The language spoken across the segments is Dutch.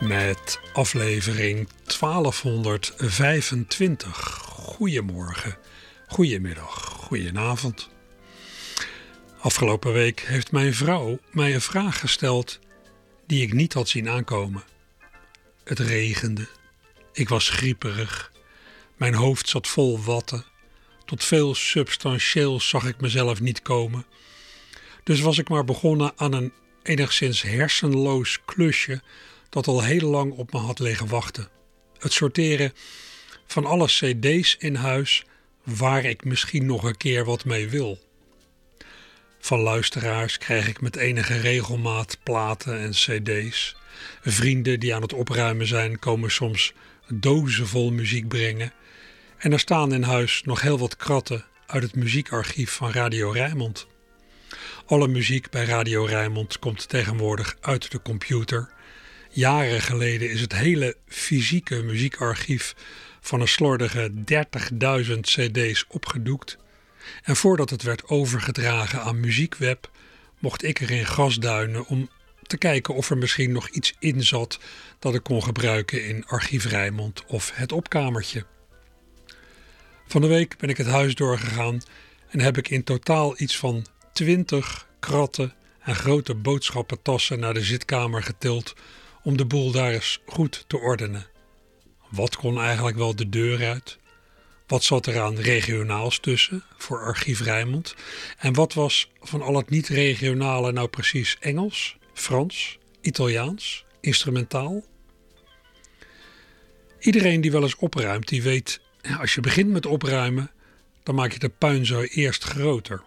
Met aflevering 1225. Goedemorgen, goedemiddag, goedenavond. Afgelopen week heeft mijn vrouw mij een vraag gesteld die ik niet had zien aankomen. Het regende. Ik was grieperig. Mijn hoofd zat vol watten. Tot veel substantieels zag ik mezelf niet komen. Dus was ik maar begonnen aan een enigszins hersenloos klusje dat al heel lang op me had liggen wachten. Het sorteren van alle CD's in huis waar ik misschien nog een keer wat mee wil. Van luisteraars krijg ik met enige regelmaat platen en CD's. Vrienden die aan het opruimen zijn, komen soms dozen vol muziek brengen. En er staan in huis nog heel wat kratten uit het muziekarchief van Radio Rijnmond. Alle muziek bij Radio Rijnmond komt tegenwoordig uit de computer. Jaren geleden is het hele fysieke muziekarchief van een slordige 30.000 CD's opgedoekt. En voordat het werd overgedragen aan Muziekweb, mocht ik erin gasduinen om te kijken of er misschien nog iets in zat dat ik kon gebruiken in Archief Rijmond of het opkamertje. Van de week ben ik het huis doorgegaan en heb ik in totaal iets van 20 kratten en grote boodschappentassen naar de zitkamer getild om de boel daar eens goed te ordenen. Wat kon eigenlijk wel de deur uit? Wat zat er aan regionaals tussen voor Archief Rijnmond? En wat was van al het niet-regionale nou precies Engels, Frans, Italiaans, instrumentaal? Iedereen die wel eens opruimt, die weet, als je begint met opruimen, dan maak je de puinzooi eerst groter.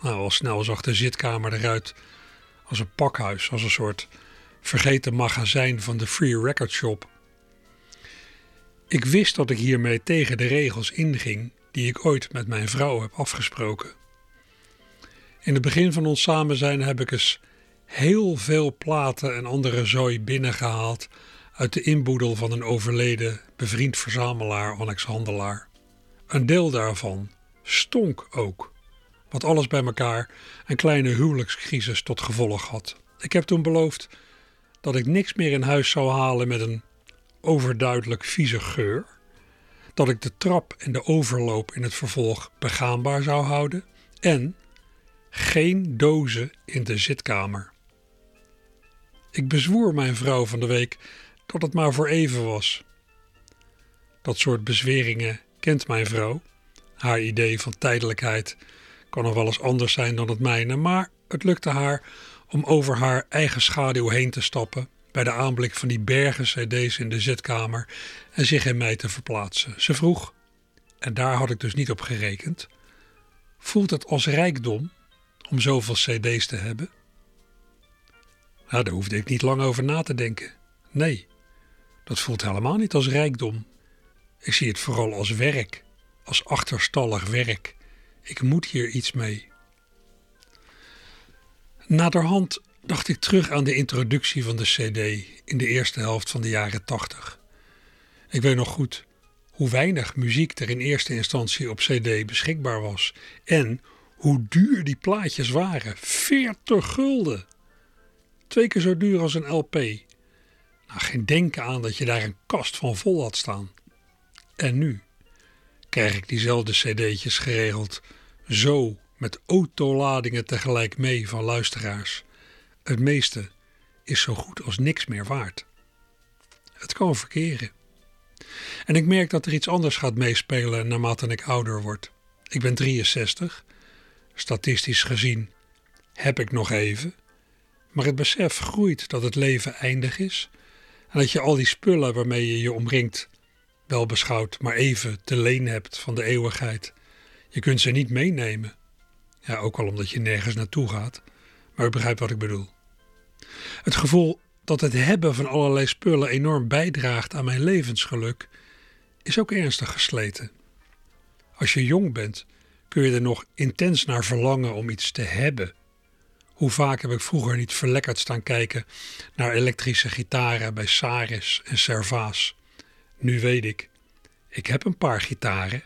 Nou, al snel zag de zitkamer eruit als een pakhuis, als een soort vergeten magazijn van de Free Record Shop. Ik wist dat ik hiermee tegen de regels inging die ik ooit met mijn vrouw heb afgesproken. In het begin van ons samen zijn heb ik eens heel veel platen en andere zooi binnengehaald uit de inboedel van een overleden bevriend verzamelaar, Annex Handelaar. Een deel daarvan stonk ook, wat alles bij elkaar een kleine huwelijkscrisis tot gevolg had. Ik heb toen beloofd dat ik niks meer in huis zou halen met een overduidelijk vieze geur, dat ik de trap en de overloop in het vervolg begaanbaar zou houden en geen dozen in de zitkamer. Ik bezwoer mijn vrouw van de week dat het maar voor even was. Dat soort bezweringen kent mijn vrouw. Haar idee van tijdelijkheid kan nog wel eens anders zijn dan het mijne, maar het lukte haar om over haar eigen schaduw heen te stappen bij de aanblik van die bergen cd's in de zitkamer en zich in mij te verplaatsen. Ze vroeg, en daar had ik dus niet op gerekend, voelt het als rijkdom om zoveel cd's te hebben? Nou, daar hoefde ik niet lang over na te denken. Nee, dat voelt helemaal niet als rijkdom. Ik zie het vooral als werk, als achterstallig werk. Ik moet hier iets mee. Naderhand dacht ik terug aan de introductie van de CD in de eerste helft van de jaren 80. Ik weet nog goed hoe weinig muziek er in eerste instantie op CD beschikbaar was en hoe duur die plaatjes waren: 40 gulden. Twee keer zo duur als een LP. Nou, geen denken aan dat je daar een kast van vol had staan. En nu krijg ik diezelfde CD'tjes geregeld zo met autoladingen tegelijk mee van luisteraars. Het meeste is zo goed als niks meer waard. Het kan verkeren. En ik merk dat er iets anders gaat meespelen naarmate ik ouder word. Ik ben 63. Statistisch gezien heb ik nog even. Maar het besef groeit dat het leven eindig is. En dat je al die spullen waarmee je je omringt wel beschouwd maar even te leen hebt van de eeuwigheid. Je kunt ze niet meenemen. Ja, ook al omdat je nergens naartoe gaat. Maar u begrijpt wat ik bedoel. Het gevoel dat het hebben van allerlei spullen enorm bijdraagt aan mijn levensgeluk is ook ernstig gesleten. Als je jong bent, kun je er nog intens naar verlangen om iets te hebben. Hoe vaak heb ik vroeger niet verlekkerd staan kijken naar elektrische gitaren bij Saris en Servaas. Nu weet ik, ik heb een paar gitaren.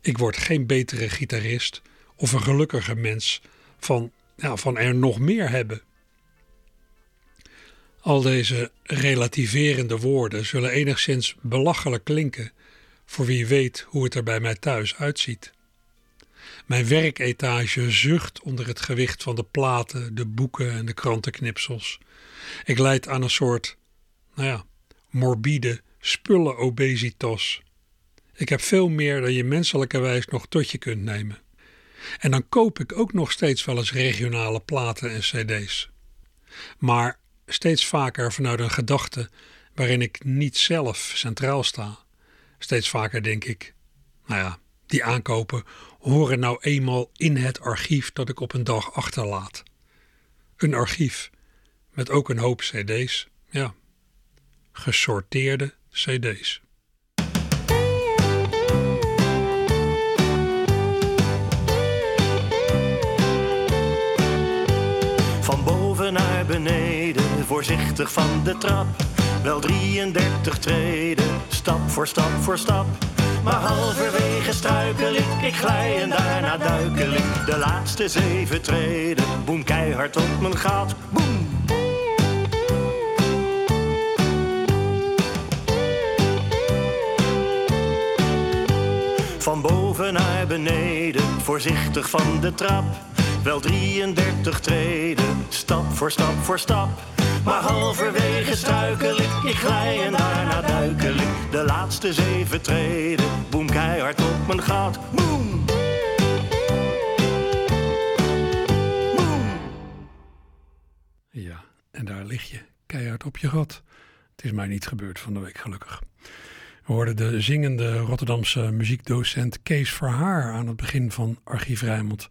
Ik word geen betere gitarist of een gelukkiger mens van, ja, van er nog meer hebben. Al deze relativerende woorden zullen enigszins belachelijk klinken voor wie weet hoe het er bij mij thuis uitziet. Mijn werketage zucht onder het gewicht van de platen, de boeken en de krantenknipsels. Ik leid aan een soort, nou ja, morbide spullenobesitas. Ik heb veel meer dan je menselijkerwijs nog tot je kunt nemen. En dan koop ik ook nog steeds wel eens regionale platen en cd's. Maar steeds vaker vanuit een gedachte waarin ik niet zelf centraal sta. Steeds vaker denk ik, nou ja, die aankopen horen nou eenmaal in het archief dat ik op een dag achterlaat. Een archief met ook een hoop CD's, ja, gesorteerde CD's. Voorzichtig van de trap. Wel 33 treden, stap voor stap voor stap. Maar halverwege struikel ik, ik glij en daarna duikel ik. De laatste zeven treden, boem keihard op mijn gat, boem. Van boven naar beneden, voorzichtig van de trap. Wel 33 treden, stap voor stap voor stap. Maar halverwege struikel ik, ik glij en daarna duikel ik. De laatste zeven treden, boem keihard op mijn gat. Boem! Ja, en daar lig je keihard op je gat. Het is mij niet gebeurd van de week, gelukkig. We hoorden de zingende Rotterdamse muziekdocent Kees Verhaar aan het begin van Archief Rijnmond.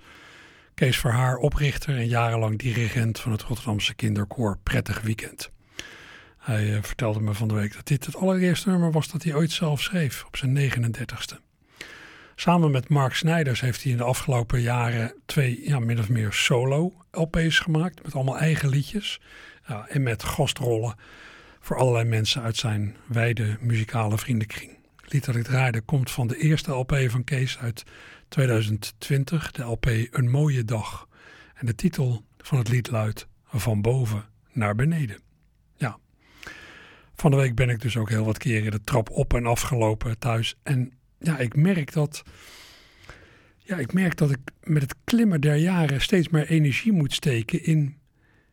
Kees Verhaar, oprichter en jarenlang dirigent van het Rotterdamse kinderkoor Prettig Weekend. Hij uh, vertelde me van de week dat dit het allereerste nummer was dat hij ooit zelf schreef, op zijn 39ste. Samen met Mark Snijders heeft hij in de afgelopen jaren twee ja, min of meer solo-LP's gemaakt, met allemaal eigen liedjes en met gastrollen voor allerlei mensen uit zijn wijde muzikale vriendenkring. Het lied dat ik draaide komt van de eerste LP van Kees uit 2020, de LP Een Mooie Dag. En de titel van het lied luidt Van boven naar beneden. Ja. Van de week ben ik dus ook heel wat keren de trap op en afgelopen thuis. En ja, ik merk dat. Ja, ik merk dat ik met het klimmen der jaren steeds meer energie moet steken in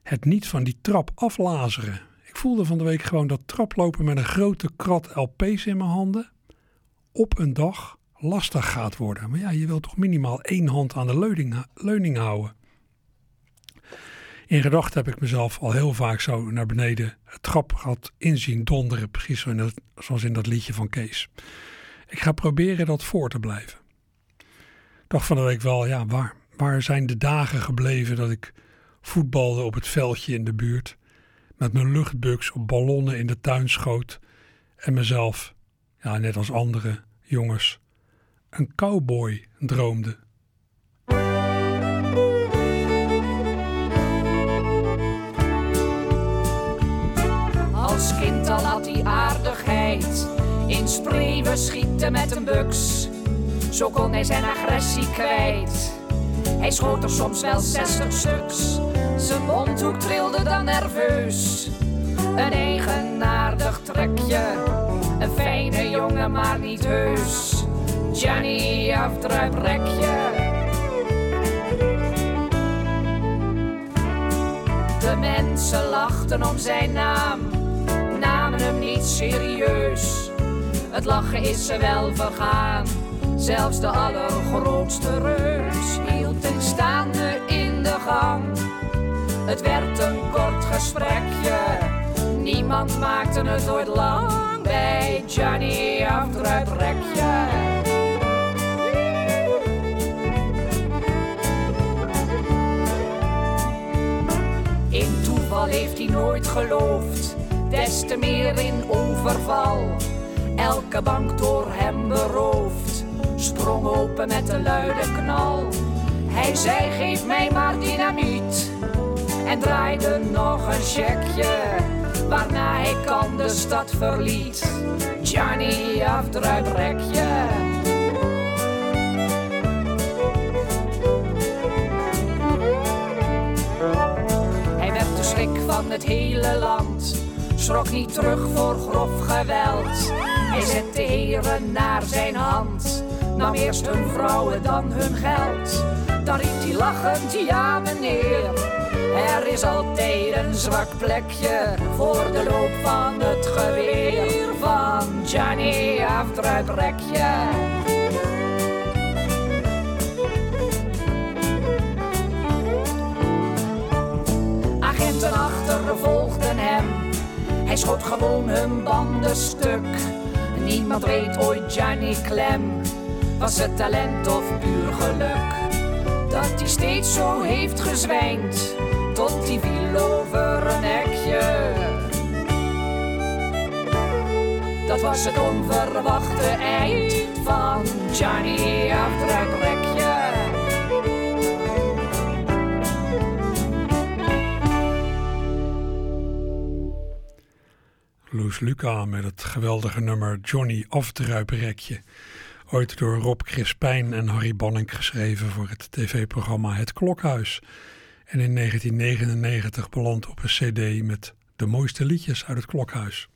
het niet van die trap aflazeren. Ik voelde van de week gewoon dat traplopen met een grote krat LP's in mijn handen op een dag lastig gaat worden. Maar ja, je wilt toch minimaal één hand aan de leuning, leuning houden. In gedachten heb ik mezelf al heel vaak zo naar beneden het trapgat inzien donderen, precies zoals in dat liedje van Kees. Ik ga proberen dat voor te blijven. Dacht van de week wel, ja, waar, waar zijn de dagen gebleven dat ik voetbalde op het veldje in de buurt, met mijn luchtbuks op ballonnen in de tuin schoot en mezelf, ja, net als andere jongens, een cowboy droomde. Als kind al had hij aardigheid. In spreeuwen schieten met een buks. Zo kon hij zijn agressie kwijt. Hij schoot er soms wel zestig stuks. Zijn mondhoek trilde dan nerveus. Een eigenaardig trekje. Een fijne jongen, maar niet heus. Johnny afdruiprekje. De mensen lachten om zijn naam, namen hem niet serieus. Het lachen is ze wel vergaan, zelfs de allergrootste reus hield ik staande in de gang. Het werd een kort gesprekje, niemand maakte het ooit lang bij Johnny afdruiprekje. Toeval heeft hij nooit geloofd, des te meer in overval. Elke bank door hem beroofd. Sprong open met een luide knal. Hij zei: Geef mij maar dynamiet. En draaide nog een checkje. Waarna hij kan de stad verliet. Johnny afdruiprekje. Hij het hele land schrok niet terug voor grof geweld. Hij zette heren naar zijn hand, nam eerst hun vrouwen, dan hun geld. Dan riep hij lachend, ja meneer, er is altijd een zwak plekje voor de loop van het geweer van Johnny Afdruiprekje. Agenten achtervolgden hem hij schoot gewoon hun banden stuk. Niemand weet ooit Johnny Clem. Was het talent of puur geluk? Dat hij steeds zo heeft gezwijnd. Tot hij viel over een hekje. Dat was het onverwachte eind van Johnny Afdruiprekje. Loes Luca met het geweldige nummer Johnny Afdruiprekje. Ooit door Rob Crispijn en Harry Banning geschreven voor het tv-programma Het Klokhuis. En in 1999 beland op een cd met de mooiste liedjes uit het Klokhuis.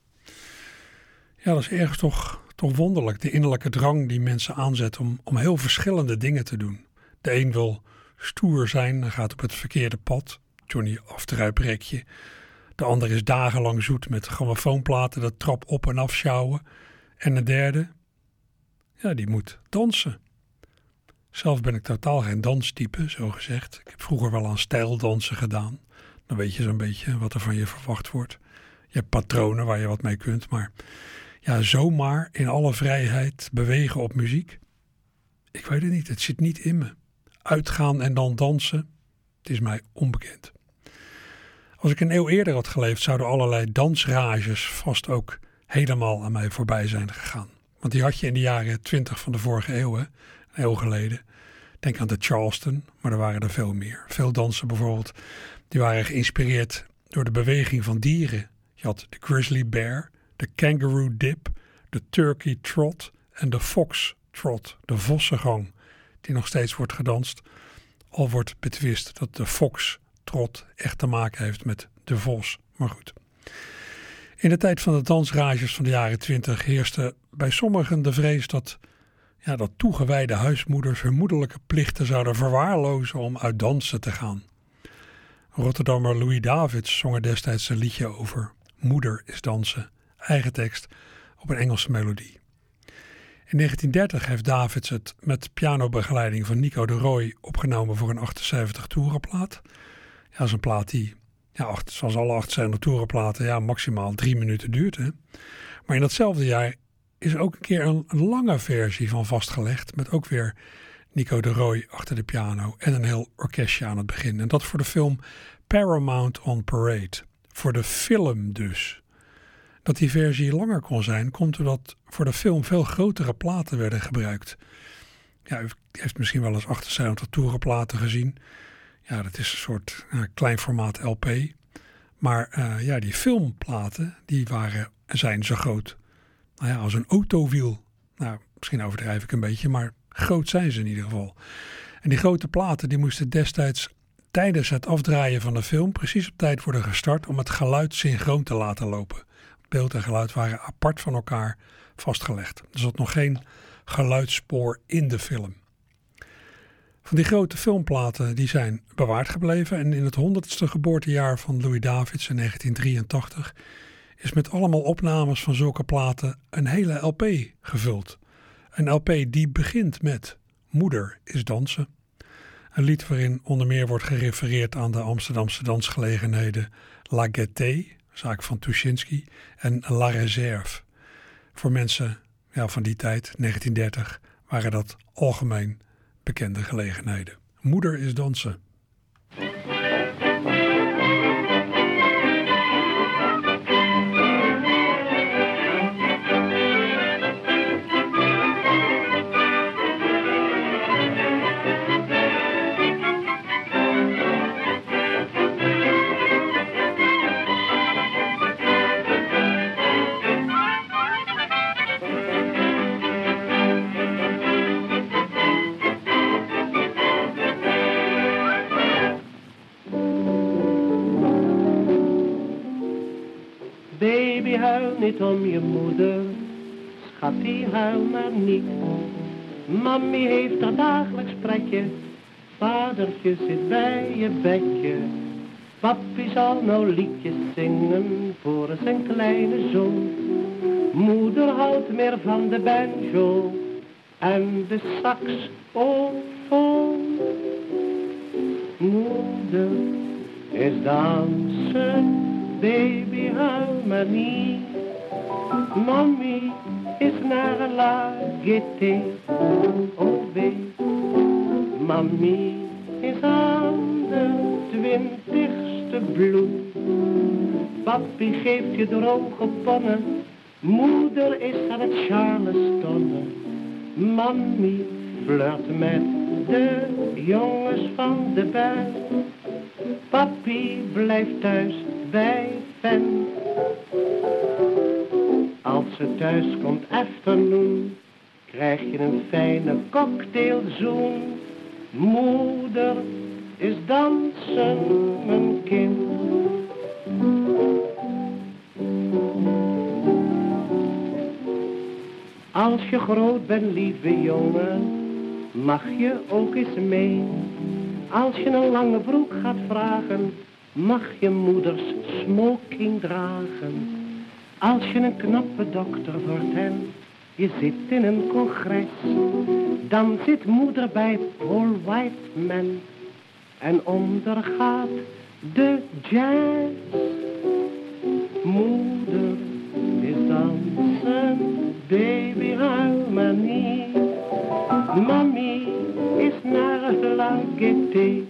Ja, dat is ergens toch, toch wonderlijk. De innerlijke drang die mensen aanzet om, om heel verschillende dingen te doen. De een wil stoer zijn en gaat op het verkeerde pad. Johnny Afdruiprekje. De ander is dagenlang zoet met grammofoonplaten de trap op en af sjouwen. En de derde, ja, die moet dansen. Zelf ben ik totaal geen danstype, zo gezegd. Ik heb vroeger wel aan stijldansen gedaan. Dan weet je zo'n beetje wat er van je verwacht wordt. Je hebt patronen waar je wat mee kunt, maar ja, zomaar in alle vrijheid bewegen op muziek. Ik weet het niet, het zit niet in me. Uitgaan en dan dansen, het is mij onbekend. Als ik een eeuw eerder had geleefd, zouden allerlei dansrages vast ook helemaal aan mij voorbij zijn gegaan. Want die had je in de jaren twintig van de vorige eeuw, een eeuw geleden. Denk aan de Charleston, maar er waren er veel meer. Veel dansen bijvoorbeeld, die waren geïnspireerd door de beweging van dieren. Je had de grizzly bear, de kangaroo dip, de turkey trot en de fox trot, de vossengang, die nog steeds wordt gedanst. Al wordt betwist dat de fox trot echt te maken heeft met de vos. Maar goed. In de tijd van de dansrages van de jaren twintig heerste bij sommigen de vrees dat, ja, dat toegewijde huismoeders hun moederlijke plichten zouden verwaarlozen om uit dansen te gaan. Rotterdammer Louis Davids zong er destijds een liedje over. Moeder is dansen, eigen tekst op een Engelse melodie. In 1930 heeft Davids het met pianobegeleiding van Nico de Roy opgenomen voor een 78 toerenplaat. Ja, dat is een plaat die, ja, zoals alle 78 toerenplaten, ja, maximaal drie minuten duurt. Hè? Maar in datzelfde jaar is ook een keer een, een lange versie van vastgelegd. Met ook weer Nico de Roy achter de piano en een heel orkestje aan het begin. En dat voor de film Paramount on Parade. Voor de film dus. Dat die versie langer kon zijn, komt doordat voor de film veel grotere platen werden gebruikt. Ja, u heeft misschien wel eens 78 toerenplaten gezien. Ja, dat is een soort uh, klein formaat LP. Maar uh, ja, die filmplaten, die waren, zijn zo groot nou ja, als een autowiel. Nou, misschien overdrijf ik een beetje, maar groot zijn ze in ieder geval. En die grote platen, die moesten destijds tijdens het afdraaien van de film precies op tijd worden gestart om het geluid synchroon te laten lopen. Beeld en geluid waren apart van elkaar vastgelegd. Er zat nog geen geluidsspoor in de film. Van die grote filmplaten die zijn bewaard gebleven en in het honderdste geboortejaar van Louis Davids in 1983 is met allemaal opnames van zulke platen een hele LP gevuld. Een LP die begint met Moeder is dansen. Een lied waarin onder meer wordt gerefereerd aan de Amsterdamse dansgelegenheden La Gaieté, zaak van Tuschinski, en La Réserve. Voor mensen ja, van die tijd, 1930, waren dat algemeen bekende gelegenheden. Moeder is dansen. Schattie, huil maar niet. Mammy heeft er dagelijks pretje, vadertje zit bij je bedje. Papi zal nou liedjes zingen voor zijn kleine zoon. Moeder houdt meer van de banjo en de saxofoon. Moeder is dansen, baby huil maar niet. Mommy is naar la gaieté, oh wee. Mommy is aan de twintigste bloem. Papi geeft je droge ponnen, moeder is aan het charlestonnen. Mammy flirt met de jongens van de band. Papi blijft thuis bij Fen. Als ze thuis komt afternoon, krijg je een fijne cocktailzoen. Moeder is dansen, mijn kind. Als je groot bent, lieve jongen, mag je ook eens mee. Als je een lange broek gaat vragen, mag je moeders smoking dragen. Als je een knappe dokter wordt en je zit in een congres, dan zit moeder bij Paul Whiteman en ondergaat de jazz. Moeder is dansen, baby huil maar niet. Mami is naar la gaieté,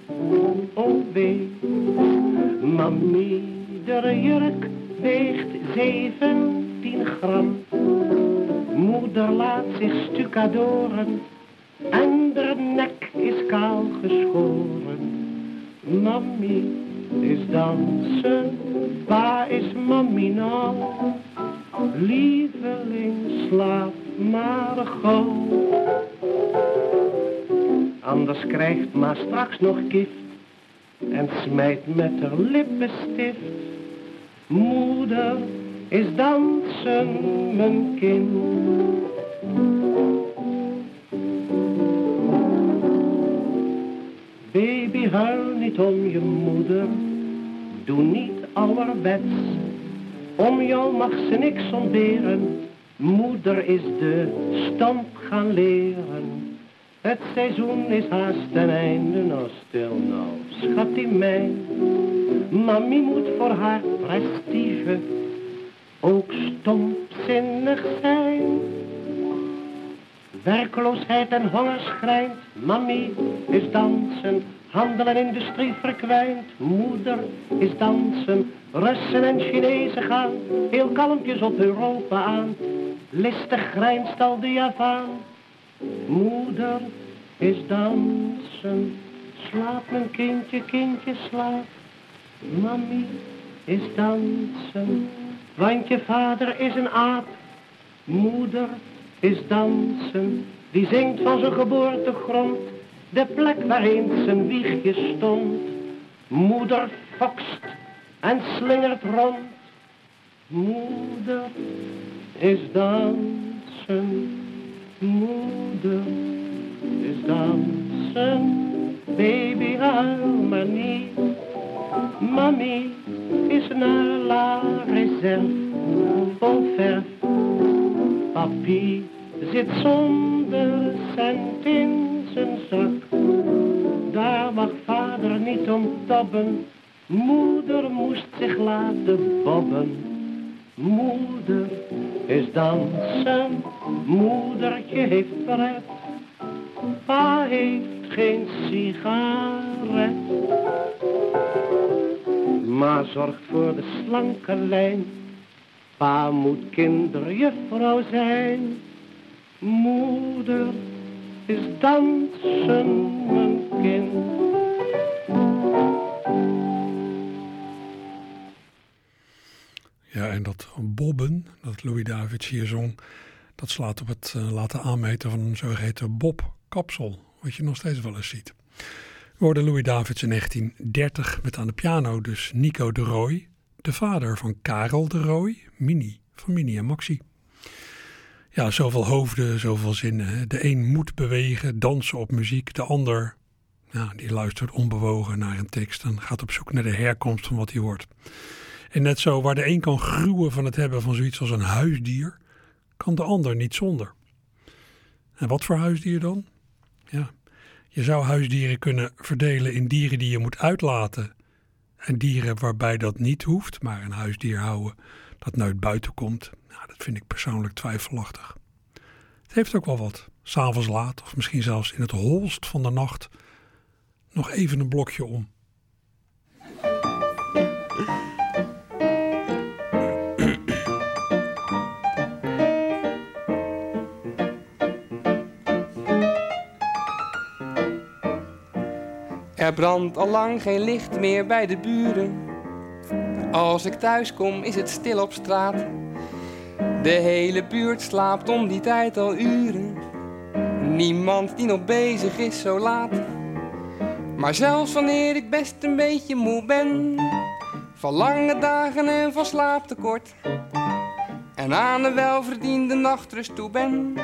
oh wee. Mami, de jurk weegt 17 gram. Moeder laat zich stucadoren en de nek is kaal geschoren. Mami is dansen, waar is mami nou? Lieveling, slaap maar gauw. Anders krijgt ma straks nog gift en smijt met haar lippenstift. Moeder is dansen, mijn kind. Baby, huil niet om je moeder, doe niet ouderwets. Om jou mag ze niks ontberen, moeder is de stamp gaan leren. Het seizoen is haast ten einde, nou stil nou, schat die mij. Mami moet voor haar prestige ook stomzinnig zijn. Werkloosheid en honger schrijnt, mami is dansen, handel en industrie verkwijnt. Moeder is dansen, Russen en Chinezen gaan, heel kalmpjes op Europa aan. Listig grijnst al de Javaan. Moeder is dansen, slaap mijn kindje, kindje slaap. Mami is dansen, want je vader is een aap. Moeder is dansen, die zingt van zijn geboortegrond, de plek waar eens zijn wiegje stond. Moeder fokst en slingert rond. Moeder is dansen, moeder is dansen, baby huil maar niet. Mami is naar la réserve, vol verf. Papi zit zonder cent in zijn zak. Daar mag vader niet om tobben, moeder moest zich laten bobben. Moeder is dansen, moedertje heeft pret. Pa heeft geen sigaret. Ma zorgt voor de slanke lijn. Pa moet kinderjuffrouw zijn. Moeder is dansen, mijn kind. Dat bobben, dat Louis Davids hier zong, dat slaat op het uh, laten aanmeten van een zogeheten bobkapsel, wat je nog steeds wel eens ziet. We hoorden Louis Davids in 1930 met aan de piano dus Nico de Rooij, de vader van Karel de Rooij, Mini van Mini en Maxi. Ja, zoveel hoofden, zoveel zinnen. De een moet bewegen, dansen op muziek. De ander, ja, die luistert onbewogen naar een tekst en gaat op zoek naar de herkomst van wat hij hoort. En net zo, waar de een kan gruwen van het hebben van zoiets als een huisdier, kan de ander niet zonder. En wat voor huisdier dan? Ja, je zou huisdieren kunnen verdelen in dieren die je moet uitlaten en dieren waarbij dat niet hoeft, maar een huisdier houden dat nooit buiten komt. Nou, dat vind ik persoonlijk twijfelachtig. Het heeft ook wel wat. S'avonds laat of misschien zelfs in het holst van de nacht nog even een blokje om. Er brandt al lang geen licht meer bij de buren. Als ik thuis kom is het stil op straat. De hele buurt slaapt om die tijd al uren. Niemand die nog bezig is zo laat. Maar zelfs wanneer ik best een beetje moe ben, van lange dagen en van slaaptekort, en aan een welverdiende nachtrust toe ben,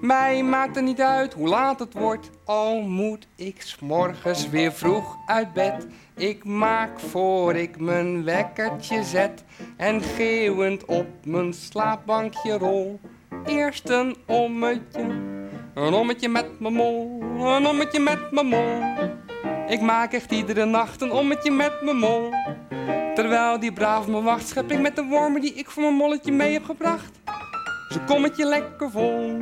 mij maakt het niet uit hoe laat het wordt, al moet ik s'morgens weer vroeg uit bed. Ik maak voor ik mijn wekkertje zet en geeuwend op mijn slaapbankje rol. Eerst een ommetje, een ommetje met mijn mol, een ommetje met mijn mol. Ik maak echt iedere nacht een ommetje met mijn mol. Terwijl die braaf me wacht, schep ik met de wormen die ik voor mijn molletje mee heb gebracht. Zo'n kommetje lekker vol.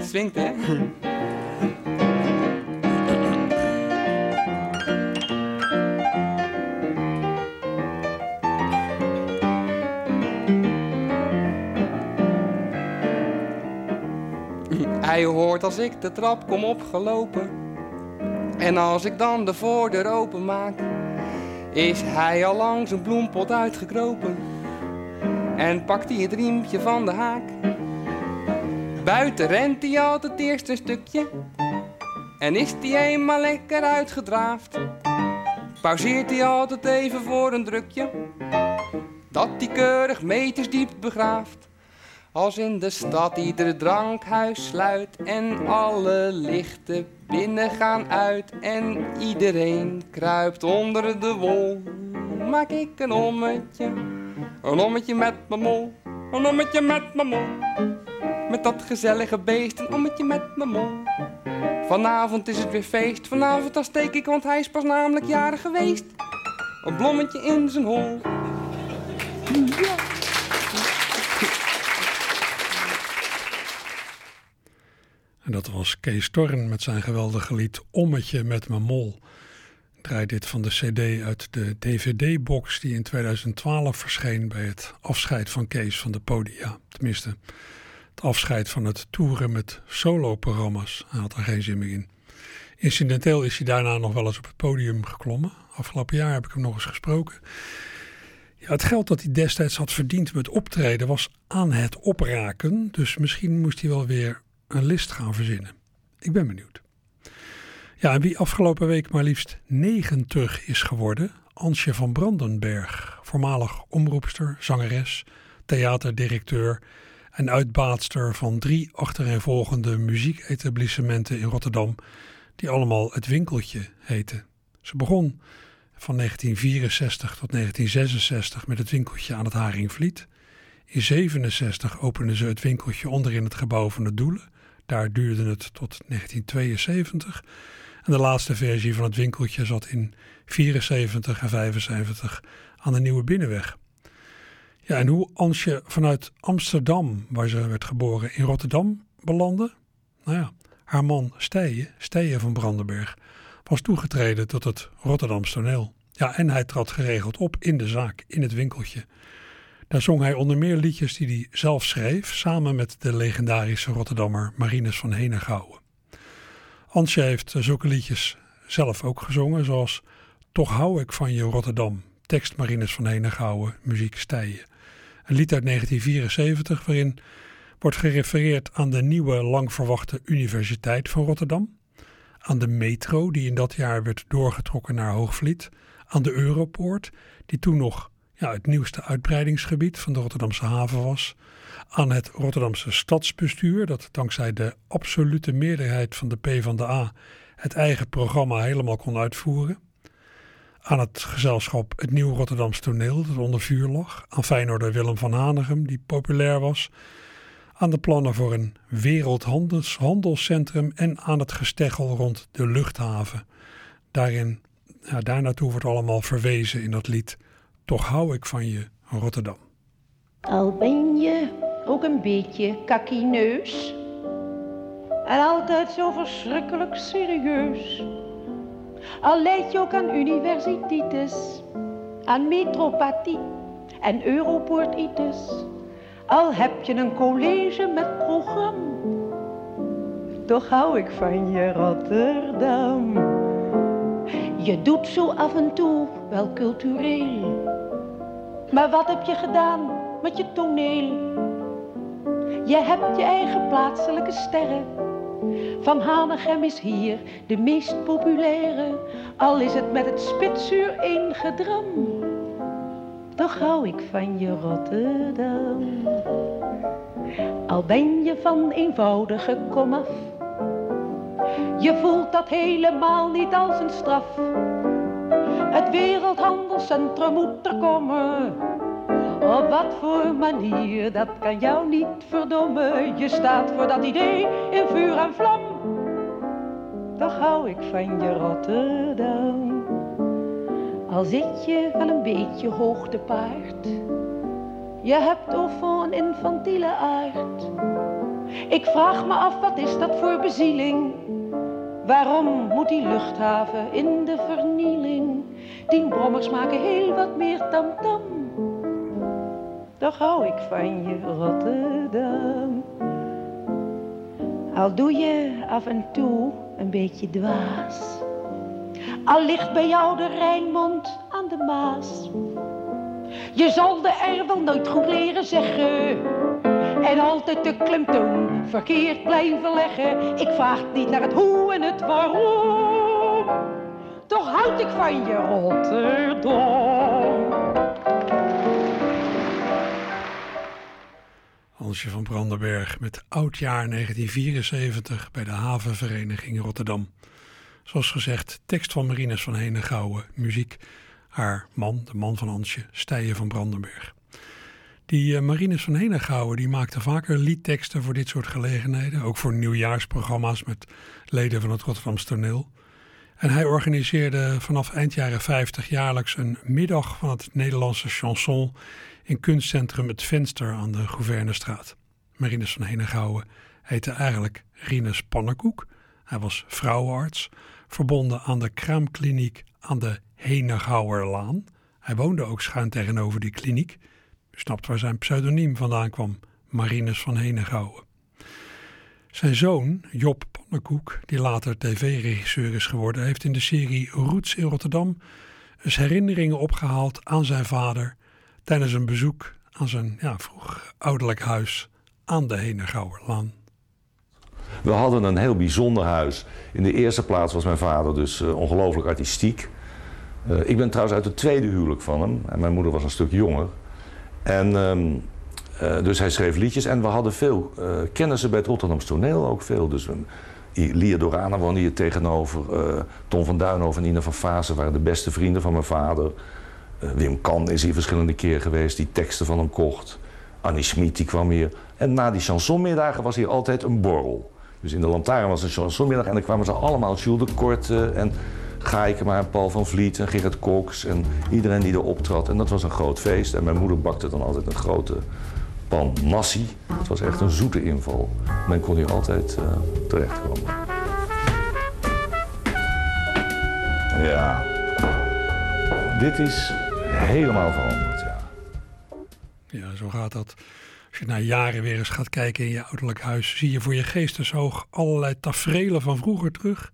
Swingt, hè? Hij hoort als ik de trap kom opgelopen. En als ik dan de voordeur open maak, is hij al lang zijn bloempot uitgekropen. En pakt hij het riempje van de haak. Buiten rent hij altijd eerst een stukje. En is hij eenmaal lekker uitgedraafd, pauzeert hij altijd even voor een drukje. Dat hij keurig meters diep begraaft. Als in de stad ieder drankhuis sluit en alle lichten binnen gaan uit en iedereen kruipt onder de wol, maak ik een ommetje, een ommetje met mijn mol, een ommetje met mijn mol. Met dat gezellige beest, een ommetje met mijn mol. Vanavond is het weer feest, vanavond dan steek ik, want hij is pas namelijk jarig geweest. Een blommetje in zijn hol. Ja. En dat was Kees Torn met zijn geweldige lied Ommetje met mijn mol. Draai dit van de cd uit de dvd-box die in 2012 verscheen bij het afscheid van Kees van de podia. Tenminste, het afscheid van het toeren met solo-programma's. Hij had er geen zin meer in. Incidenteel is hij daarna nog wel eens op het podium geklommen. Afgelopen jaar heb ik hem nog eens gesproken. Ja, het geld dat hij destijds had verdiend met optreden was aan het opraken. Dus misschien moest hij wel weer een list gaan verzinnen. Ik ben benieuwd. Ja, en wie afgelopen week maar liefst 90 is geworden, Ansje van Brandenberg, voormalig omroepster, zangeres, theaterdirecteur en uitbaatster van drie achtereenvolgende muzieketablissementen in Rotterdam, die allemaal het winkeltje heten. Ze begon van 1964 tot 1966 met het winkeltje aan het Haringvliet. In 67 opende ze het winkeltje onderin het gebouw van de Doelen. Daar duurde het tot 1972. En de laatste versie van het winkeltje zat in 74 en 75 aan de Nieuwe Binnenweg. Ja, en hoe Ansje vanuit Amsterdam, waar ze werd geboren, in Rotterdam belandde? Nou ja, haar man Stijen, Stijen van Brandenberg, was toegetreden tot het Rotterdamse toneel. Ja, en hij trad geregeld op in de zaak, in het winkeltje. Daar zong hij onder meer liedjes die hij zelf schreef, samen met de legendarische Rotterdammer Marinus van Henegouwen. Ansje heeft zulke liedjes zelf ook gezongen, zoals Toch hou ik van je Rotterdam, tekst Marinus van Henegouwen, muziek Stijen. Een lied uit 1974 waarin wordt gerefereerd aan de nieuwe lang verwachte Universiteit van Rotterdam, aan de metro die in dat jaar werd doorgetrokken naar Hoogvliet, aan de Europoort die toen nog ja, het nieuwste uitbreidingsgebied van de Rotterdamse haven was, aan het Rotterdamse stadsbestuur dat dankzij de absolute meerderheid van de PvdA het eigen programma helemaal kon uitvoeren, aan het gezelschap Het Nieuw Rotterdamse Toneel dat onder vuur lag, aan Feyenoorder Willem van Hanegem die populair was, aan de plannen voor een wereldhandelscentrum en aan het gesteggel rond de luchthaven. Daarin, ja, daar naartoe wordt allemaal verwezen in dat lied Toch hou ik van je, Rotterdam. Al ben je ook een beetje kakineus en altijd zo verschrikkelijk serieus. Al leid je ook aan universititis, aan metropathie en europoortitis al heb je een college met programma. Toch hou ik van je Rotterdam. Je doet zo af en toe wel cultureel. Maar wat heb je gedaan met je toneel? Je hebt je eigen plaatselijke sterren. Van Hanegem is hier de meest populaire, al is het met het spitsuur één gedram toch hou ik van je Rotterdam. Al ben je van eenvoudige komaf, je voelt dat helemaal niet als een straf. Het wereldhandelscentrum moet er komen. Op wat voor manier, dat kan jou niet verdommen. Je staat voor dat idee in vuur en vlam. Toch hou ik van je Rotterdam. Al zit je wel een beetje hoog te paard. Je hebt of een infantiele aard. Ik vraag me af, wat is dat voor bezieling? Waarom moet die luchthaven in de vernieling? Die brommers maken heel wat meer tamtam. -tam. Toch hou ik van je Rotterdam. Al doe je af en toe een beetje dwaas. Al ligt bij jou de Rijnmond aan de Maas. Je zal de R wel nooit goed leren zeggen. En altijd de klemtoon verkeerd blijven leggen. Ik vraag niet naar het hoe en het waarom. Toch houd ik van je Rotterdam. Hansje van Brandenberg met oudjaar 1974 bij de havenvereniging Rotterdam. Zoals gezegd, tekst van Marines van Henegouwen, muziek haar man, de man van Ansje, Stijen van Brandenberg. Die uh, Marines van Henegouwen die maakte vaker liedteksten voor dit soort gelegenheden, ook voor nieuwjaarsprogramma's met leden van het Rotterdamse toneel. En hij organiseerde vanaf eind jaren 50 jaarlijks een middag van het Nederlandse chanson in kunstcentrum Het Venster aan de Gouvernestraat. Marines van Henegouwen heette eigenlijk Rines Pannenkoek. Hij was vrouwenarts, verbonden aan de kraamkliniek aan de Henegouwerlaan. Hij woonde ook schuin tegenover die kliniek. Snapt waar zijn pseudoniem vandaan kwam, Marinus van Henegouwen. Zijn zoon, Job Pannenkoek, die later tv-regisseur is geworden, heeft in de serie Roots in Rotterdam eens herinneringen opgehaald aan zijn vader tijdens een bezoek aan zijn ja, vroeg ouderlijk huis aan de Henegouwerlaan. We hadden een heel bijzonder huis. In de eerste plaats was mijn vader dus uh, ongelooflijk artistiek. Uh, ik ben trouwens uit het tweede huwelijk van hem. En mijn moeder was een stuk jonger. En um, uh, dus hij schreef liedjes. En we hadden veel kennissen bij het Rotterdamse toneel ook veel. Dus um, Lia Dorana woonde hier tegenover. Tom van Duinhoven en Ina van Vaassen waren de beste vrienden van mijn vader. Wim Kan is hier verschillende keer geweest, die teksten van hem kocht. Annie Schmid die kwam hier. En na die chansonmiddagen was hier altijd een borrel. Dus in de lantaarn was een chansonmiddag en dan kwamen ze allemaal, Jules de Korte en Gaikema en Paul van Vliet en Gerrit Cox en iedereen die er optrad. En dat was een groot feest. En mijn moeder bakte dan altijd een grote pan nasi. Het was echt een zoete inval. Men kon hier altijd uh, terechtkomen. Ja, dit is helemaal veranderd, ja. Ja, zo gaat dat. Als je na jaren weer eens gaat kijken in je ouderlijk huis, zie je voor je geestesoog allerlei tafereelen van vroeger terug.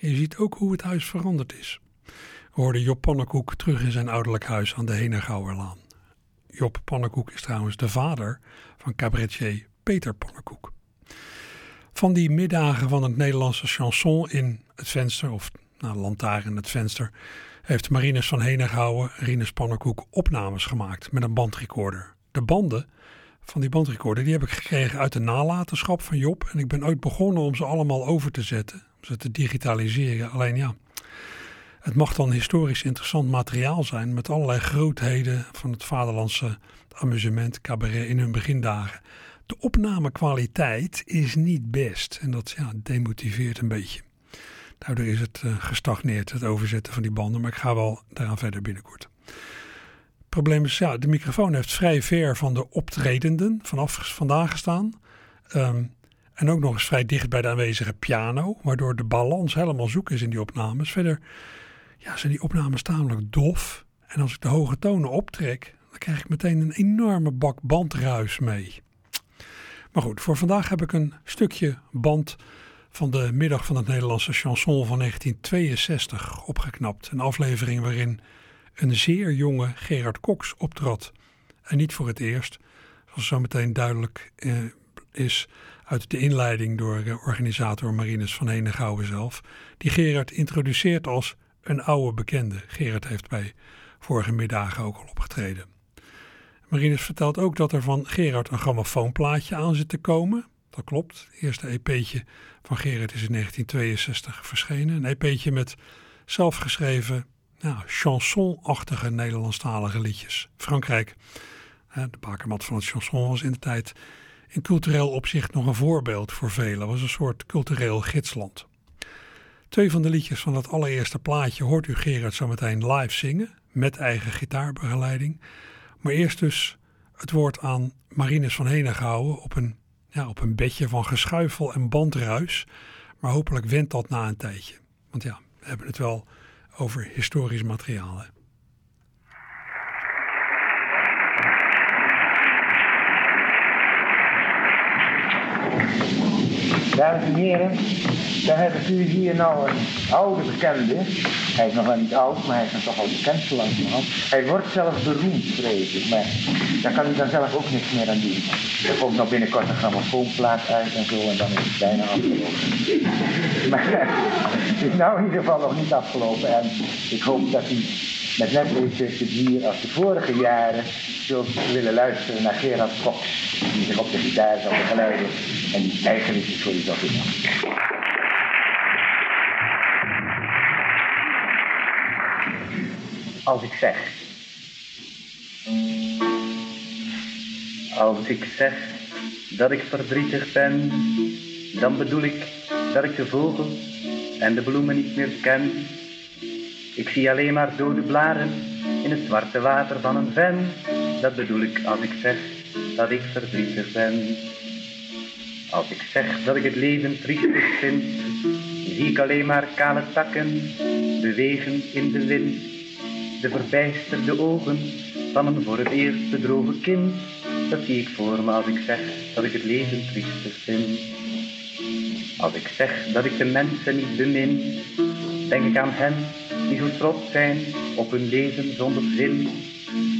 Je ziet ook hoe het huis veranderd is. We hoorden Job Pannenkoek terug in zijn ouderlijk huis aan de Henegouwerlaan. Job Pannenkoek is trouwens de vader van cabaretier Peter Pannenkoek. Van die middagen van het Nederlandse chanson in het venster, of nou, lantaarn in het venster, heeft Marines van Henegouwen, Rinus Pannenkoek opnames gemaakt met een bandrecorder. De banden van die bandrecorder die heb ik gekregen uit de nalatenschap van Job. En ik ben ooit begonnen om ze allemaal over te zetten, ze te digitaliseren. Alleen ja, het mag dan historisch interessant materiaal zijn met allerlei grootheden van het vaderlandse amusement, cabaret in hun begindagen. De opnamekwaliteit is niet best en dat ja, demotiveert een beetje. Daardoor is het uh, gestagneerd, het overzetten van die banden, maar ik ga wel daaraan verder binnenkort. Het probleem is, ja, de microfoon heeft vrij ver van de optredenden vanaf vandaag gestaan. Ehm, en ook nog eens vrij dicht bij de aanwezige piano, waardoor de balans helemaal zoek is in die opnames. Verder ja, zijn die opnames tamelijk dof. En als ik de hoge tonen optrek, dan krijg ik meteen een enorme bak bandruis mee. Maar goed, voor vandaag heb ik een stukje band van de middag van het Nederlandse chanson van 1962 opgeknapt. Een aflevering waarin een zeer jonge Gerard Cox optrad. En niet voor het eerst, zoals zo meteen duidelijk eh, is uit de inleiding door eh, organisator Marinus van Henegouwen zelf, die Gerard introduceert als een oude bekende. Gerard heeft bij vorige middagen ook al opgetreden. Marinus vertelt ook dat er van Gerard een grammofoonplaatje aan zit te komen. Dat klopt. Het eerste EP'tje van Gerard is in 1962 verschenen. Een EP'tje met zelfgeschreven, nou, chansonachtige Nederlandstalige liedjes. Frankrijk, de bakermat van het chanson, was in de tijd in cultureel opzicht nog een voorbeeld voor velen. was een soort cultureel gidsland. Twee van de liedjes van dat allereerste plaatje hoort u Gerard zometeen live zingen, met eigen gitaarbegeleiding. Maar eerst dus het woord aan Marinus van Henegouwen op een, ja, op een bedje van geschuifel en bandruis. Maar hopelijk wendt dat na een tijdje. Want ja, we hebben het wel over historisch materiaal. Dames en heren, dan heb ik u hier nou een oude bekende. Hij is nog wel niet oud, maar hij is toch al bekend zo langzamerhand. Hij wordt zelfs beroemd, vrees ik, maar daar kan u dan zelf ook niks meer aan doen. Er komt nog binnenkort een grammofoonplaat uit en zo, en dan is het bijna afgelopen. Maar het is nou in ieder geval nog niet afgelopen en ik hoop dat u met net deze plezier als de vorige jaren zult willen luisteren naar Gerard Fox, die zich op de gitaar zal begeleiden en die eigenlijk is voor u zal Als ik zeg. Als ik zeg dat ik verdrietig ben, dan bedoel ik dat ik de vogels en de bloemen niet meer ken ik zie alleen maar dode blaren in het zwarte water van een ven. Dat bedoel ik als ik zeg dat ik verdrietig ben. Als ik zeg dat ik het leven triestig vind, zie ik alleen maar kale takken bewegen in de wind. De verbijsterde ogen van een voor het eerst bedrogen kind, dat zie ik voor me als ik zeg dat ik het leven triestig vind. Als ik zeg dat ik de mensen niet bemin, denk ik aan hen die zo trots zijn op hun leven zonder zin.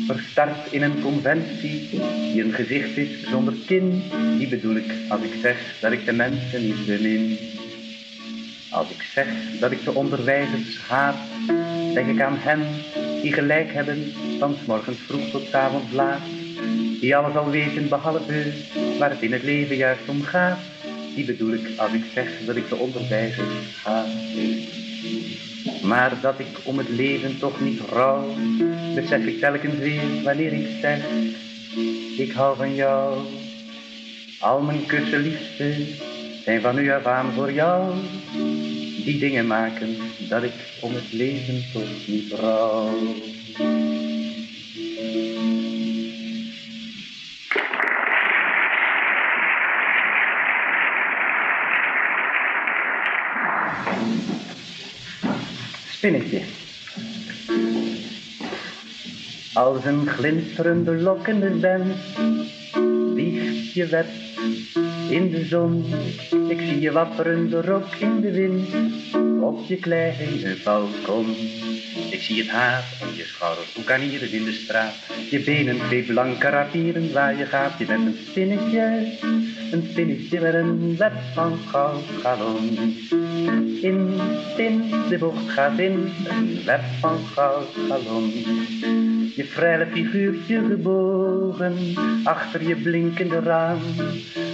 Verstart in een conventie die een gezicht is zonder kin. Die bedoel ik als ik zeg dat ik de mensen niet bemin. Als ik zeg dat ik de onderwijzers haat, denk ik aan hen die gelijk hebben van s morgens vroeg tot s avonds laat. Die alles al weten behalve waar het in het leven juist om gaat. Die bedoel ik als ik zeg dat ik de onderwijzers haat. Maar dat ik om het leven toch niet rouw, besef ik telkens weer wanneer ik zeg, ik hou van jou. Al mijn kussen liefste zijn van u af aan voor jou. Die dingen maken dat ik om het leven toch niet rouw. spinnetje. Als een glinsterende lokkende wens wiegt je wet in de zon. Ik zie je wapperende rok in de wind op je kleine balkon. Ik zie het haar om je schouders boekanieren in de straat. Je benen twee blanke rapieren waar je gaat. Je bent een spinnetje, een spinnetje met een web van goud galon. In, in de bocht gaat in, een web van goud galon. Je frele figuurtje gebogen, achter je blinkende raam.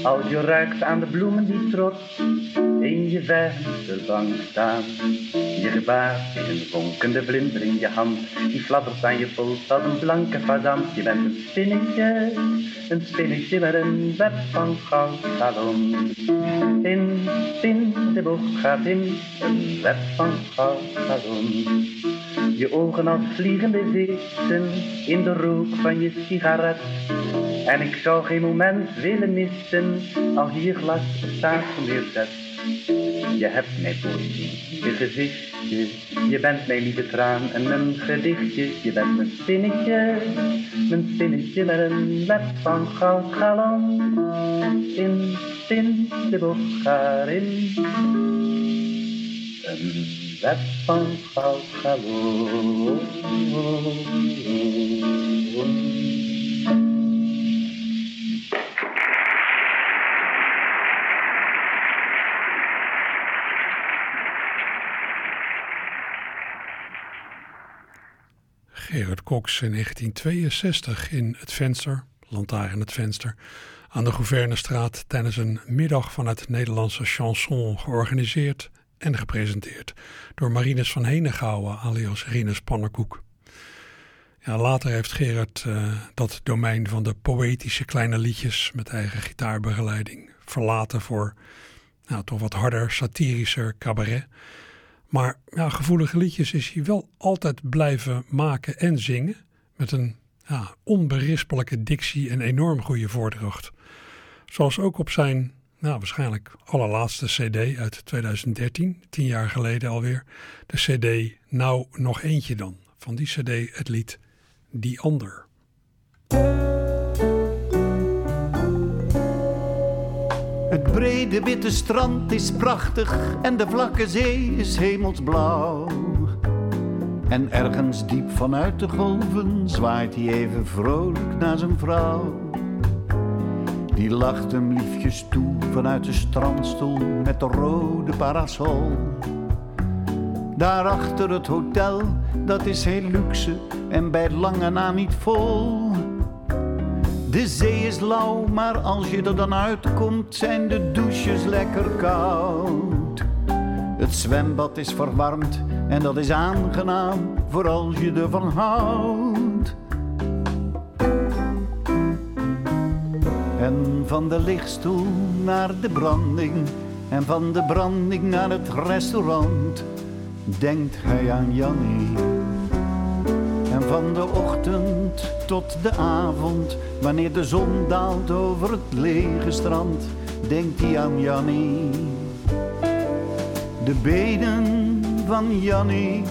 Als je ruikt aan de bloemen die trots in je vensterbank staan. Je gebaar is een vonkende vlinder in je hand, die fladdert aan je pols als een blanke fazant. Je bent een spinnetje, een spinnetje met een web van goud. In, in de bocht gaat in, een web van goud. Je ogen als vliegende vissen in de rook van je sigaret. En ik zou geen moment willen missen als je glas op tafel neerzet. Je hebt mijn poëzie, je gezichtje, je bent mijn lieve traan en mijn gedichtje. Je bent mijn spinnetje, mijn spinnetje met een web van goud galon. In, de bocht ga in. Een web van goud galon. Cox in 1962 in het venster, lantaarn het venster, aan de Gouvernestraat tijdens een middag van het Nederlandse chanson georganiseerd en gepresenteerd door Marines van Henegouwen alias Rinus Pannerkoek. Ja, later heeft Gerard uh, dat domein van de poëtische kleine liedjes met eigen gitaarbegeleiding verlaten voor nou, toch wat harder, satirischer cabaret. Maar ja, gevoelige liedjes is hij wel altijd blijven maken en zingen. Met een ja, onberispelijke dictie en enorm goede voordracht. Zoals ook op zijn nou, waarschijnlijk allerlaatste CD uit 2013, tien jaar geleden alweer. De CD Nou nog eentje dan. Van die CD het lied Die Ander. Het brede witte strand is prachtig en de vlakke zee is hemelsblauw. En ergens diep vanuit de golven zwaait hij even vrolijk naar zijn vrouw. Die lacht hem liefjes toe vanuit de strandstoel met de rode parasol. Daarachter het hotel, dat is heel luxe en bij lange na niet vol. De zee is lauw, maar als je er dan uitkomt, zijn de douches lekker koud. Het zwembad is verwarmd en dat is aangenaam voor als je ervan houdt. En van de lichtstoel naar de branding en van de branding naar het restaurant denkt hij aan Jannie. Van de ochtend tot de avond, wanneer de zon daalt over het lege strand, denkt hij aan Jannie. De benen van Jannie,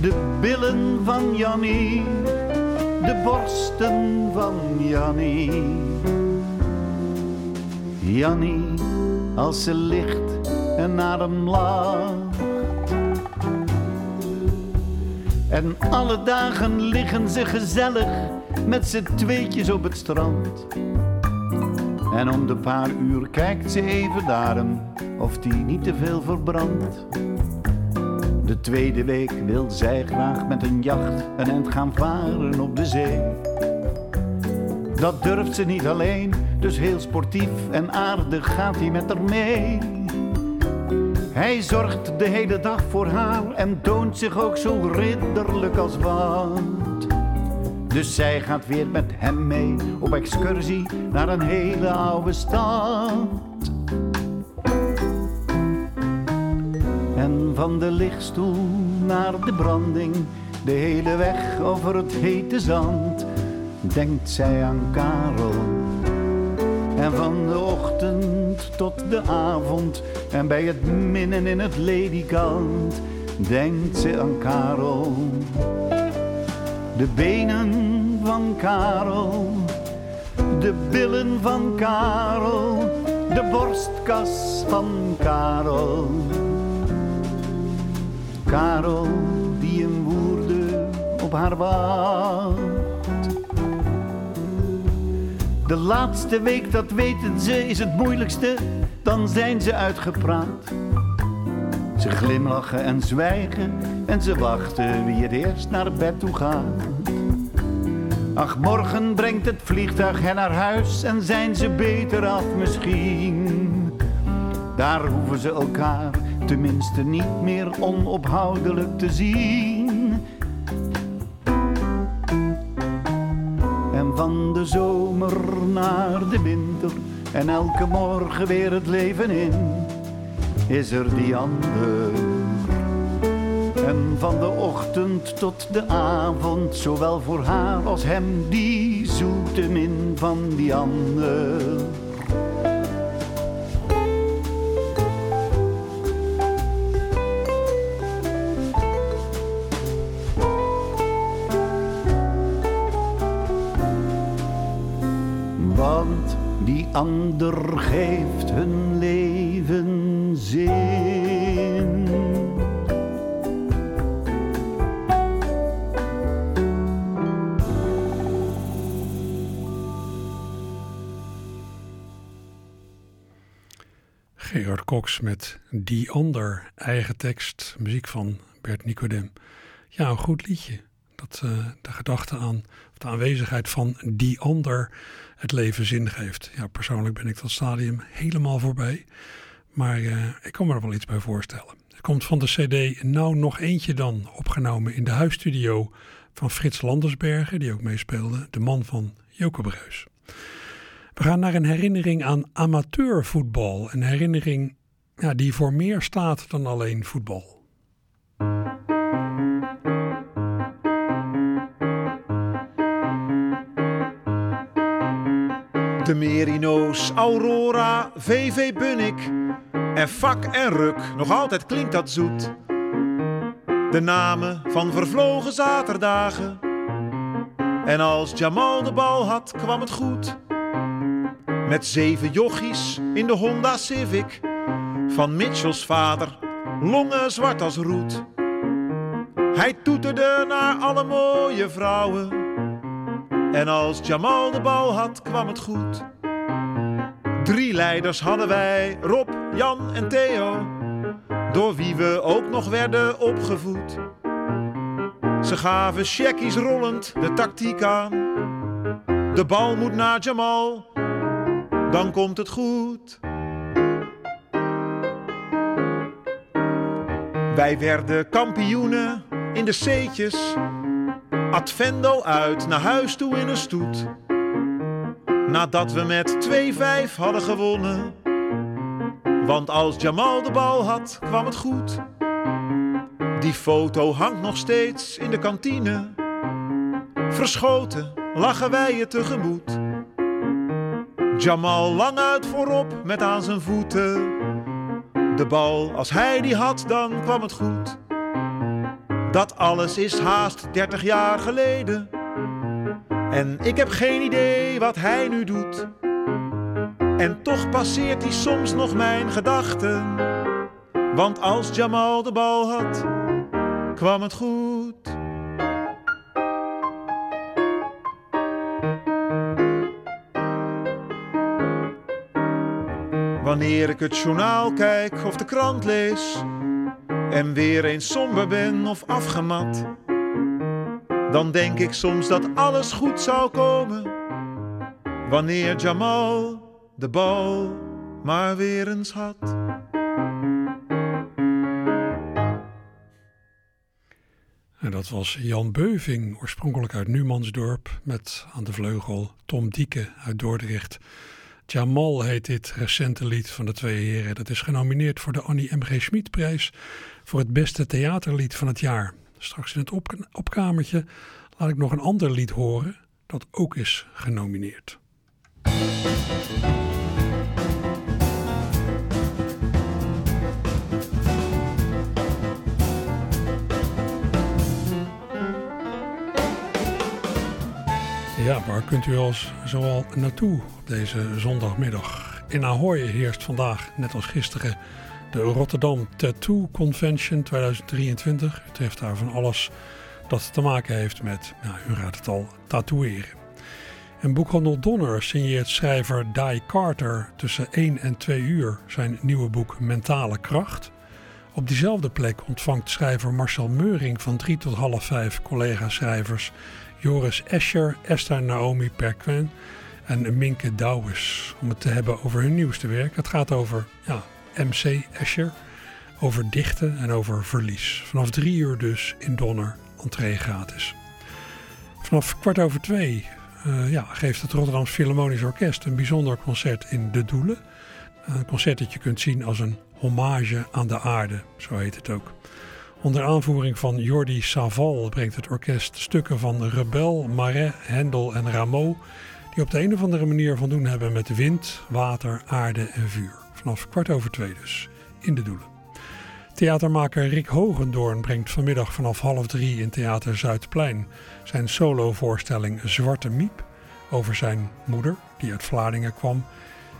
de billen van Jannie, de borsten van Jannie. Jannie, als ze ligt en naar hem lacht. En alle dagen liggen ze gezellig met z'n tweetjes op het strand. En om de paar uur kijkt ze even naar hem of die niet te veel verbrandt. De tweede week wil zij graag met een jacht een end gaan varen op de zee. Dat durft ze niet alleen, dus heel sportief en aardig gaat hij met haar mee. Hij zorgt de hele dag voor haar en toont zich ook zo ridderlijk als wat. Dus zij gaat weer met hem mee op excursie naar een hele oude stad. En van de lichtstoel naar de branding, de hele weg over het hete zand, denkt zij aan Karel. En van de ochtend tot de avond en bij het minnen in het ledikant denkt ze aan Karel. De benen van Karel, de billen van Karel, de borstkas van Karel. Karel die een haar wacht. De laatste week, dat weten ze, is het moeilijkste, dan zijn ze uitgepraat. Ze glimlachen en zwijgen en ze wachten wie het eerst naar bed toe gaat. Ach, morgen brengt het vliegtuig hen naar huis en zijn ze beter af misschien. Daar hoeven ze elkaar tenminste niet meer onophoudelijk te zien. En van de zomer naar de winter en elke morgen weer het leven in, is er die ander. En van de ochtend tot de avond, zowel voor haar als hem, die zoete min van die ander. Ander geeft hun leven zin. Gerard Cox met Die Ander, eigen tekst, muziek van Bert Nicodem. Ja, een goed liedje. Dat uh, de gedachte aan, of de aanwezigheid van die ander het leven zin geeft. Ja, persoonlijk ben ik dat stadium helemaal voorbij. Maar uh, ik kan me er wel iets bij voorstellen. Het komt van de CD Nou Nog Eentje dan, opgenomen in de huisstudio van Frits Landersbergen, die ook meespeelde, de man van Joke Breus. We gaan naar een herinnering aan amateurvoetbal. Een herinnering ja, die voor meer staat dan alleen voetbal. De Merino's, Aurora, VV Bunnik en Vak en Ruk, nog altijd klinkt dat zoet. De namen van vervlogen zaterdagen. En als Jamal de bal had, kwam het goed. Met zeven jochies in de Honda Civic. Van Mitchells vader, longen zwart als roet. Hij toeterde naar alle mooie vrouwen. En als Jamal de bal had, kwam het goed. Drie leiders hadden wij, Rob, Jan en Theo. Door wie we ook nog werden opgevoed. Ze gaven checkies rollend de tactiek aan. De bal moet naar Jamal dan komt het goed. Wij werden kampioenen in de C'tjes. Advendo uit naar huis toe in een stoet. Nadat we met 2-5 hadden gewonnen. Want als Jamal de bal had, kwam het goed. Die foto hangt nog steeds in de kantine. Verschoten lachen wij je tegemoet. Jamal lang uit voorop met aan zijn voeten. De bal, als hij die had, dan kwam het goed. Dat alles is haast 30 jaar geleden. En ik heb geen idee wat hij nu doet. En toch passeert hij soms nog mijn gedachten. Want als Jamal de bal had, kwam het goed. Wanneer ik het journaal kijk of de krant lees en weer eens somber ben of afgemat, dan denk ik soms dat alles goed zou komen. Wanneer Jamal de bal maar weer eens had. En dat was Jan Beuving, oorspronkelijk uit Numansdorp, met aan de vleugel Tom Dieke uit Dordrecht. Jamal heet dit recente lied van de twee heren. Dat is genomineerd voor de Annie M.G. Schmid-prijs voor het beste theaterlied van het jaar. Straks in het op opkamertje laat ik nog een ander lied horen dat ook is genomineerd. Ja, waar kunt u als zoal naartoe deze zondagmiddag? In Ahoy heerst vandaag, net als gisteren, de Rotterdam Tattoo Convention 2023. U treft daar van alles Dat te maken heeft met, nou, u raadt het al, tatoeëren. En boekhandel Donner signeert schrijver Di Carter tussen 1 en 2 uur zijn nieuwe boek Mentale Kracht. Op diezelfde plek ontvangt schrijver Marcel Meuring van 3 tot half 5 collega-schrijvers Joris Escher, Esther Naomi Perquin en Minke Douwes om het te hebben over hun nieuwste werk. Het gaat over ja, MC Escher, over dichten en over verlies. Vanaf drie uur dus in Donner, entree gratis. Vanaf kwart over twee uh, ja, geeft het Rotterdams Philharmonisch Orkest een bijzonder concert in De Doelen. Een concert dat je kunt zien als een hommage aan de aarde, zo heet het ook. Onder aanvoering van Jordi Saval brengt het orkest stukken van Rebel, Marais, Hendel en Rameau, die op de een of andere manier van doen hebben met wind, water, aarde en vuur. Vanaf kwart over twee dus, in de Doelen. Theatermaker Rick Hogendoorn brengt vanmiddag vanaf half drie in Theater Zuidplein zijn solovoorstelling Zwarte Miep over zijn moeder, die uit Vlaardingen kwam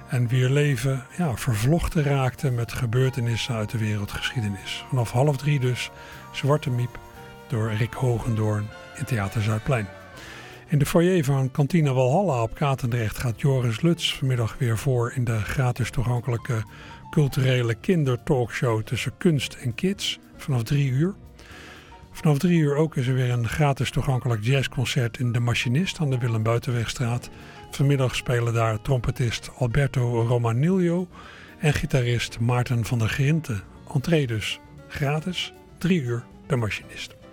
en wier leven ja, vervlochten raakte met gebeurtenissen uit de wereldgeschiedenis. Vanaf half drie dus Zwarte Miep door Rick Hogendoorn in Theater Zuidplein. In de foyer van Kantine Walhalla op Katendrecht gaat Joris Luts vanmiddag weer voor in de gratis toegankelijke culturele kindertalkshow tussen kunst en kids vanaf drie uur. Vanaf drie uur ook is er weer een gratis toegankelijk jazzconcert in De Machinist aan de Willem Buitenwegstraat. Vanmiddag spelen daar trompetist Alberto Romanillo en gitarist Maarten van der Grinten. Entree dus gratis, drie uur De Machinist.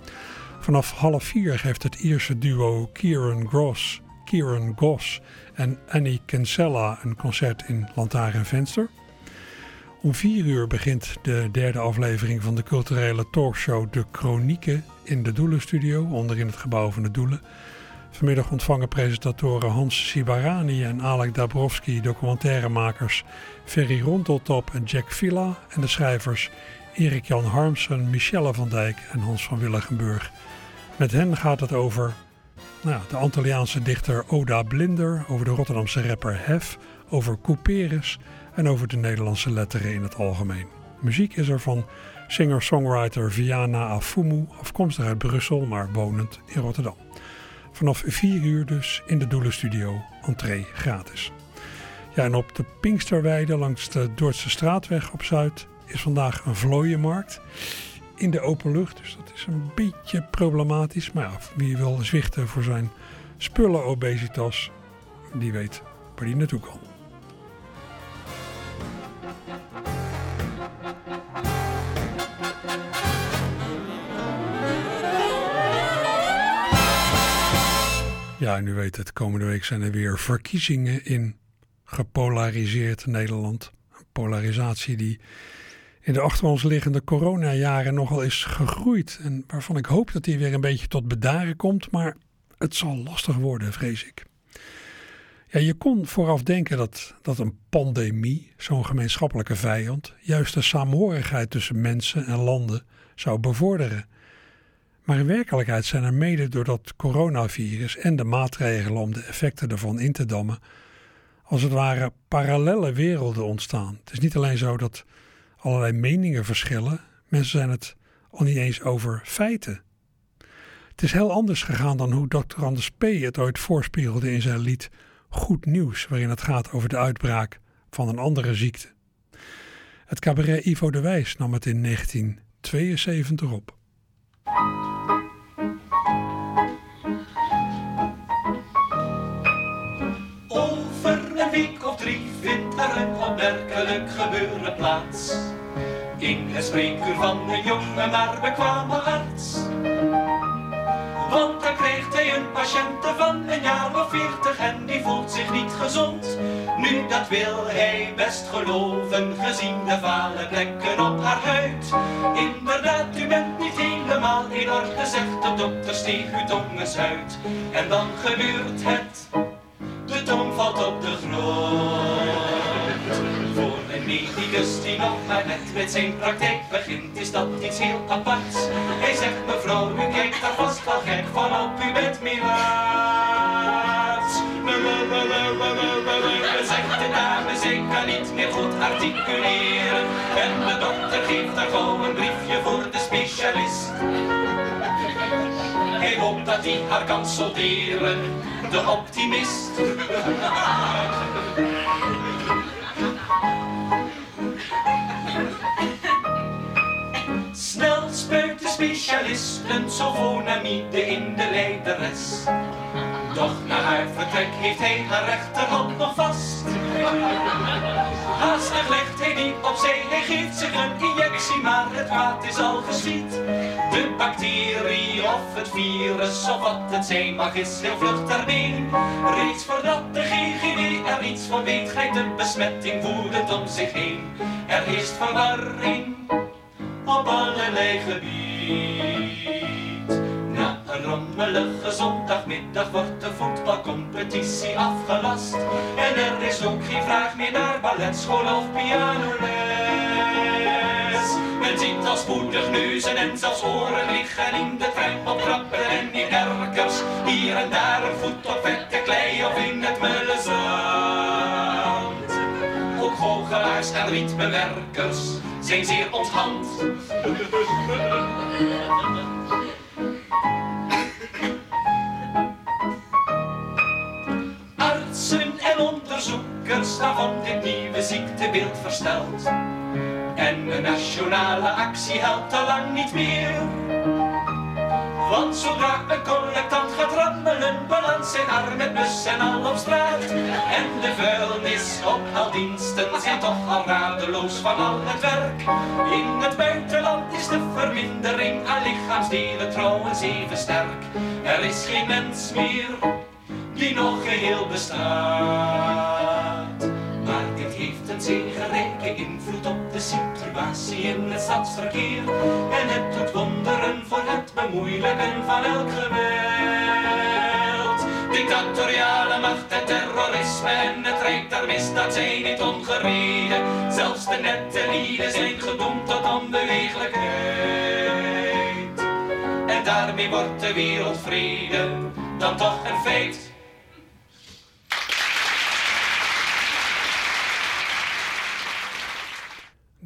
Vanaf half vier geeft het Ierse duo Kieran Gross, Kieran Goss en Annie Kinsella een concert in Lantaarn-Venster. Om vier uur begint de derde aflevering van de culturele talkshow De Chronieken in de Doelenstudio, onderin het gebouw van de Doelen. Vanmiddag ontvangen presentatoren Hans Sibarani en Alek Dabrowski documentairemakers Ferry Ronteltop en Jack Villa en de schrijvers Erik Jan Harmsen, Michelle van Dijk en Hans van Willigenburg. Met hen gaat het over nou, de Antilliaanse dichter Oda Blinder, over de Rotterdamse rapper Hef, over Couperus en over de Nederlandse letteren in het algemeen. Muziek is er van singer-songwriter Viana Afumu, afkomstig uit Brussel, maar wonend in Rotterdam. Vanaf 4 uur dus in de Doelenstudio, entree gratis. Ja, en op de Pinksterweide langs de Dordtse straatweg op Zuid is vandaag een vlooienmarkt in de open lucht. Dus dat is een beetje problematisch. Maar ja, wie wil zwichten voor zijn spullen obesitas, die weet waar die naartoe kan. Ja, en u weet het, komende week zijn er weer verkiezingen in gepolariseerd Nederland. Een polarisatie die in de achter ons liggende coronajaren nogal is gegroeid. En waarvan ik hoop dat die weer een beetje tot bedaren komt. Maar het zal lastig worden, vrees ik. Ja, je kon vooraf denken dat, dat een pandemie, zo'n gemeenschappelijke vijand, juist de saamhorigheid tussen mensen en landen zou bevorderen. Maar in werkelijkheid zijn er mede door dat coronavirus en de maatregelen om de effecten ervan in te dammen, als het ware parallele werelden ontstaan. Het is niet alleen zo dat allerlei meningen verschillen, mensen zijn het al niet eens over feiten. Het is heel anders gegaan dan hoe Dr. Anders P. het ooit voorspiegelde in zijn lied Goed Nieuws, waarin het gaat over de uitbraak van een andere ziekte. Het cabaret Ivo de Wijs nam het in 1972 op. er een opmerkelijk gebeuren plaats. In het spreekuur van een jonge maar bekwame arts. Want dan kreeg hij een patiënte van een jaar of veertig en die voelt zich niet gezond. Nu dat wil hij best geloven, gezien de vale plekken op haar huid. Inderdaad, u bent niet helemaal in orde, zegt de dokter, steeg uw tong eens uit. En dan gebeurt het, de tong valt op de grond. Medicus die nog maar net met zijn praktijk begint, is dat iets heel aparts. Hij zegt, mevrouw, u kijkt daar vast wel gek van op, u bent miraats. Zegt de dame, zij kan niet meer goed articuleren. En de dokter geeft haar gewoon een briefje voor de specialist. Hij hoopt dat hij haar kan solderen, de optimist. Thank you. Specialisten sulfonamide in de leideres. Doch na haar vertrek heeft hij haar rechterhand nog vast. Haastig legt hij die opzij, hij geeft zich een injectie, maar het kwaad is al geschied. De bacterie of het virus of wat het zijn mag is heel vlug. Reeds voordat de GGD er iets van weet, grijpt de besmetting woedend om zich heen. Er is verwarring op allerlei gebied. Na een rommelige zondagmiddag wordt de voetbalcompetitie afgelast. En er is ook geen vraag meer naar balletschool of pianoles. Men ziet al spoedig neuzen en zelfs oren liggen in de trein trappen en in erkers. Hier en daar een voet op vette klei of in het mulle zand. Ook goochelaars en rietbewerkers zijn zeer onthand. Artsen en onderzoekers van dit nieuwe ziektebeeld versteld. En een nationale actie helpt al lang niet meer. Zodra een collectant gaat rammelen, balans zijn arm met bus en al op straat. En de vuilnisophaldiensten zijn toch al radeloos van al het werk. In het buitenland is de vermindering aan lichaamsdelen trouwens even sterk. Er is geen mens meer die nog geheel bestaat. Maar dit heeft een zegenrijke invloed op de in het stadsverkeer. En het doet wonderen voor het bemoeilijken van elk geweld. Dictatoriale macht en terrorisme en het rijk der misdaad zijn niet ongereden. Zelfs de nette lieden zijn gedoemd tot onbeweeglijkheid. En daarmee wordt de wereldvrede dan toch een feit.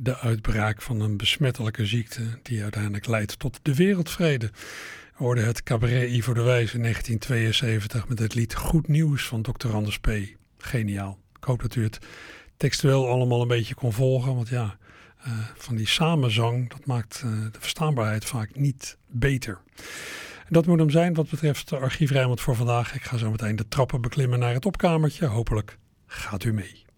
De uitbraak van een besmettelijke ziekte die uiteindelijk leidt tot de wereldvrede. We hoorden het cabaret Ivo de Wijs in 1972 met het lied Goed Nieuws van Dr. Anders P. Geniaal. Ik hoop dat u het textueel allemaal een beetje kon volgen, want ja, uh, van die samenzang, dat maakt uh, de verstaanbaarheid vaak niet beter. Dat moet hem zijn wat betreft de archief Rijnmond voor vandaag. Ik ga zo meteen de trappen beklimmen naar het opkamertje. Hopelijk gaat u mee.